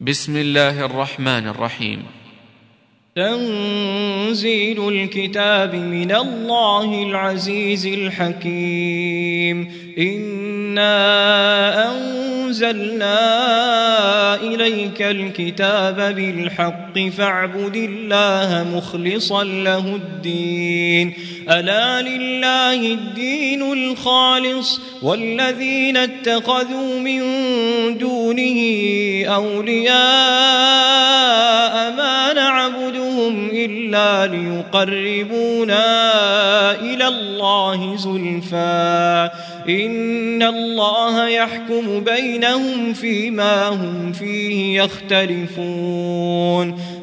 بسم الله الرحمن الرحيم. تنزيل الكتاب من الله العزيز الحكيم. إنا أنزلنا إليك الكتاب بالحق فاعبد الله مخلصا له الدين ألا لله الدين الخالص والذين اتخذوا من دونه أولياء ما نعبدهم إلا ليقربونا إلى الله زلفى إن الله يحكم بينهم فيما هم فيه يختلفون.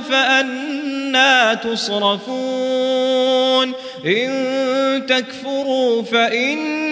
فأنا تصرفون إن تكفروا فإن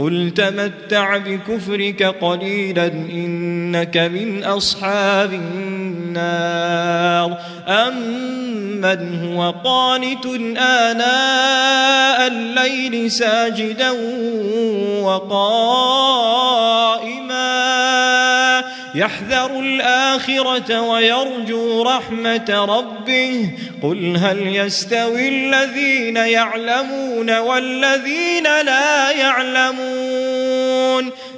قل تمتع بكفرك قليلا إنك من أصحاب النار أمن هو قانت آناء الليل ساجدا وقائما يحذر الآخرة ويرجو رحمة ربه. قل هل يستوي الذين يعلمون والذين لا يعلمون؟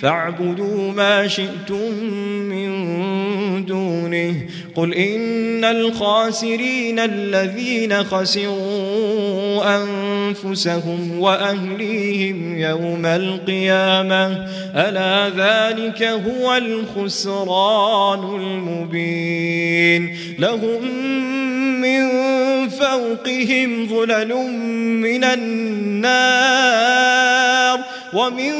فاعبدوا ما شئتم من دونه. قل إن الخاسرين الذين خسروا أنفسهم وأهليهم يوم القيامة. ألا ذلك هو الخسران المبين. لهم من فوقهم ظلل من النار. ومن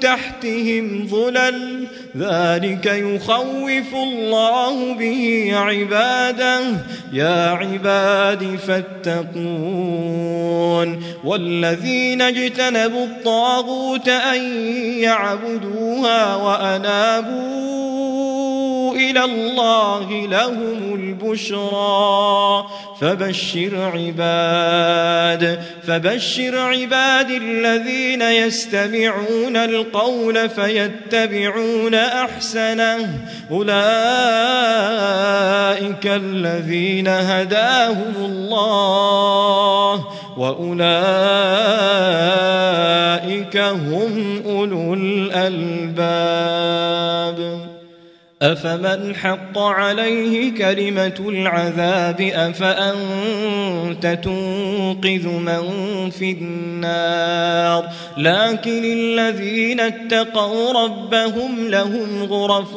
تحتهم ظلل ذلك يخوف الله به عباده. يا عباد فاتقون. والذين اجتنبوا الطاغوت أن يعبدوها وأنابوا إلى الله لهم البشرى. فبشر عباد فبشر عباد الذين يستمعون القول فيتبعون أحسنه. أولئك الذين هداهم الله وأولئك هم أولو الألباب. أفمن حق عليه كلمة العذاب أفأنت تنقذ من في النار؟ لكن الذين اتقوا ربهم لهم غرف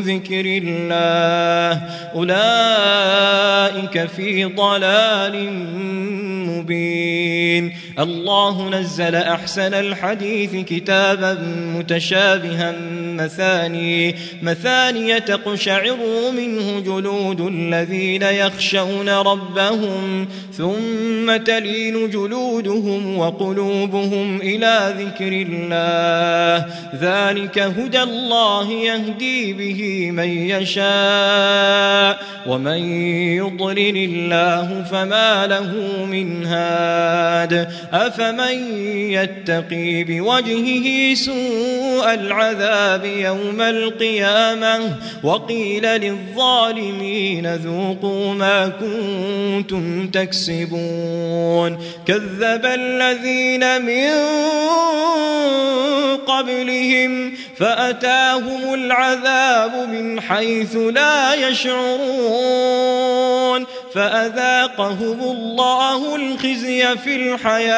ذكر الله أولئك في ضلال مبين الله نزل أحسن الحديث كتابا متشابها مثاني مثاني تقشعر منه جلود الذين يخشون ربهم ثم تلين جلودهم وقلوبهم إلى ذكر الله. ذلك هدى الله يهدي به من يشاء ومن يضلل الله فما له من هاد. أفمن يتقي بوجهه سوء العذاب يوم القيامة وقيل للظالمين ذوقوا ما كنتم تكسبون كذب الذين من قبلهم فأتاهم العذاب من حيث لا يشعرون فأذاقهم الله الخزي في الحياة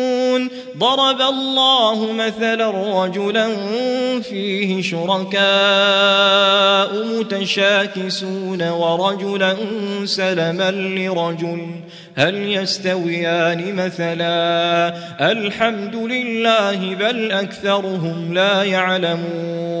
ضرب الله مثلا رجلا فيه شركاء متشاكسون ورجلا سلما لرجل. هل يستويان مثلا؟ الحمد لله بل أكثرهم لا يعلمون.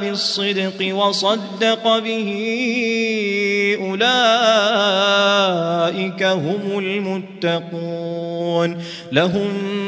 بالصدق وصدق به أولئك هم المتقون. لهم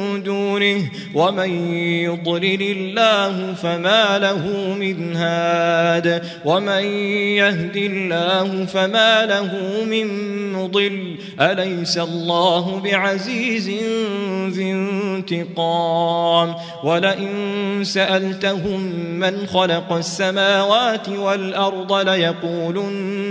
دونه ومن يضلل الله فما له من هاد ومن يهد الله فما له من مضل أليس الله بعزيز ذي انتقام ولئن سألتهم من خلق السماوات والأرض ليقولن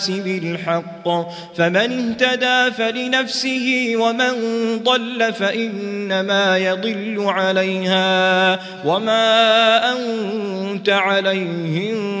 بالحق. فمن اهتدى فلنفسه ومن ضل فإنما يضل عليها. وما أنت عليهم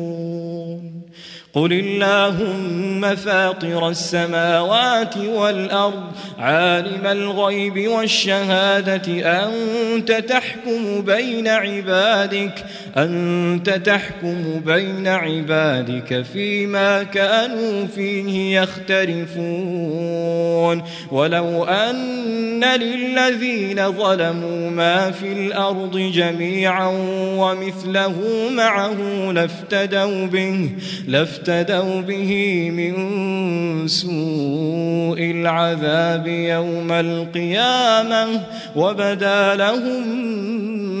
قل اللهم فاطر السماوات والأرض عالم الغيب والشهادة أنت تحكم بين عبادك أنت تحكم بين عبادك فيما كانوا فيه يختلفون ولو أن للذين ظلموا ما في الأرض جميعا ومثله معه لافتدوا به لافتدوا به من سوء العذاب يوم القيامة وبدا لهم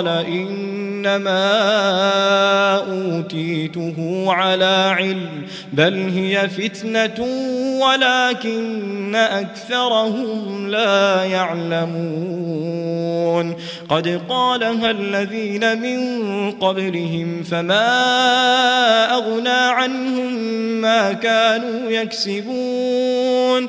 إن إنما أوتيته على علم بل هي فتنة ولكن أكثرهم لا يعلمون. قد قالها الذين من قبلهم فما أغنى عنهم ما كانوا يكسبون.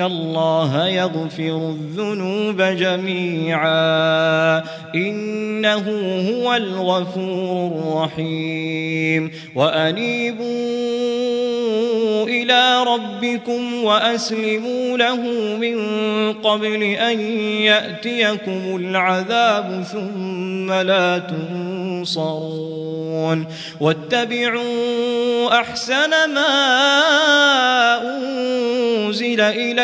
الله يغفر الذنوب جميعا إنه هو الغفور الرحيم وأنيبوا إلى ربكم وأسلموا له من قبل أن يأتيكم العذاب ثم لا تنصرون واتبعوا أحسن ما أنزل إليكم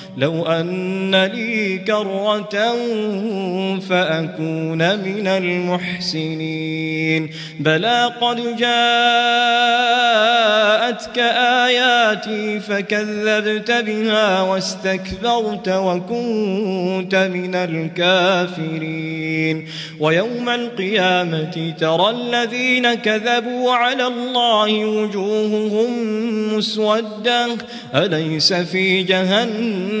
لو أن لي كرة فأكون من المحسنين. بلى قد جاءتك آياتي فكذبت بها واستكبرت وكنت من الكافرين. ويوم القيامة ترى الذين كذبوا على الله وجوههم مسودة. أليس في جهنم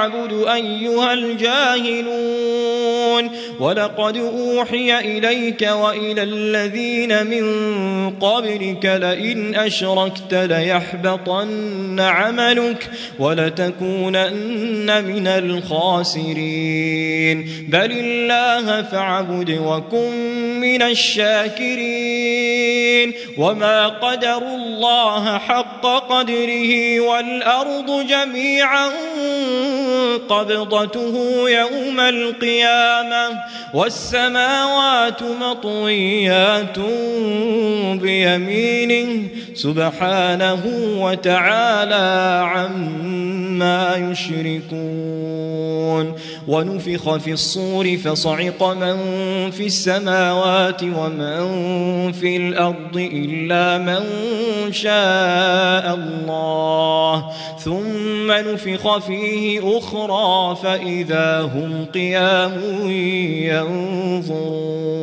أعبد أيها الجاهلون ولقد أوحي إليك وإلى الذين من قبلك لئن أشركت ليحبطن عملك ولتكونن من الخاسرين. بل الله فاعبد وكن من الشاكرين. وما قدروا الله حق قدره والأرض جميعا قبضته يوم القيامة. والسماوات مطويات بيمينه سبحانه وتعالى عما يشركون. ونفخ في الصور فصعق من في السماوات ومن في الأرض إلا من شاء الله. ثم نفخ فيه أخرى فإذا هم قيام ينظرون.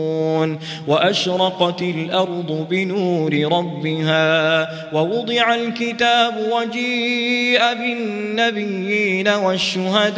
وأشرقت الأرض بنور ربها ووضع الكتاب وجيء بالنبيين والشهداء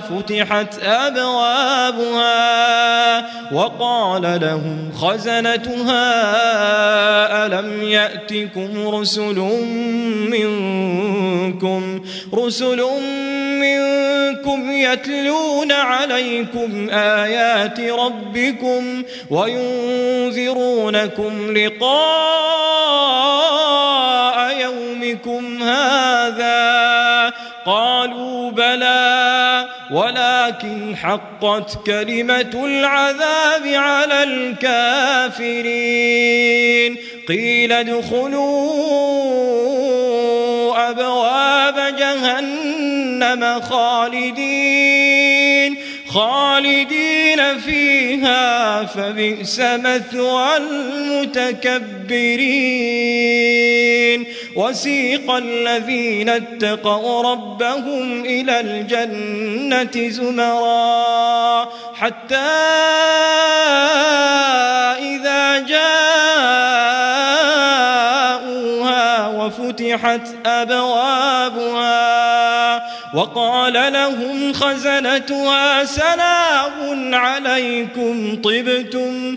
فتحت أبوابها وقال لهم خزنتها ألم يأتكم رسل منكم؟ رسل منكم يتلون عليكم آيات ربكم وينذرونكم لقاء يومكم هذا. قالوا بلى ولكن حقت كلمة العذاب على الكافرين. قيل ادخلوا أبواب جهنم خالدين. خالدين فيها فبئس مثوى المتكبرين. وسيق الذين اتقوا ربهم إلى الجنة زمرا حتى إذا جاءوها وفتحت أبوابها وقال لهم خزنتها سلام عليكم طبتم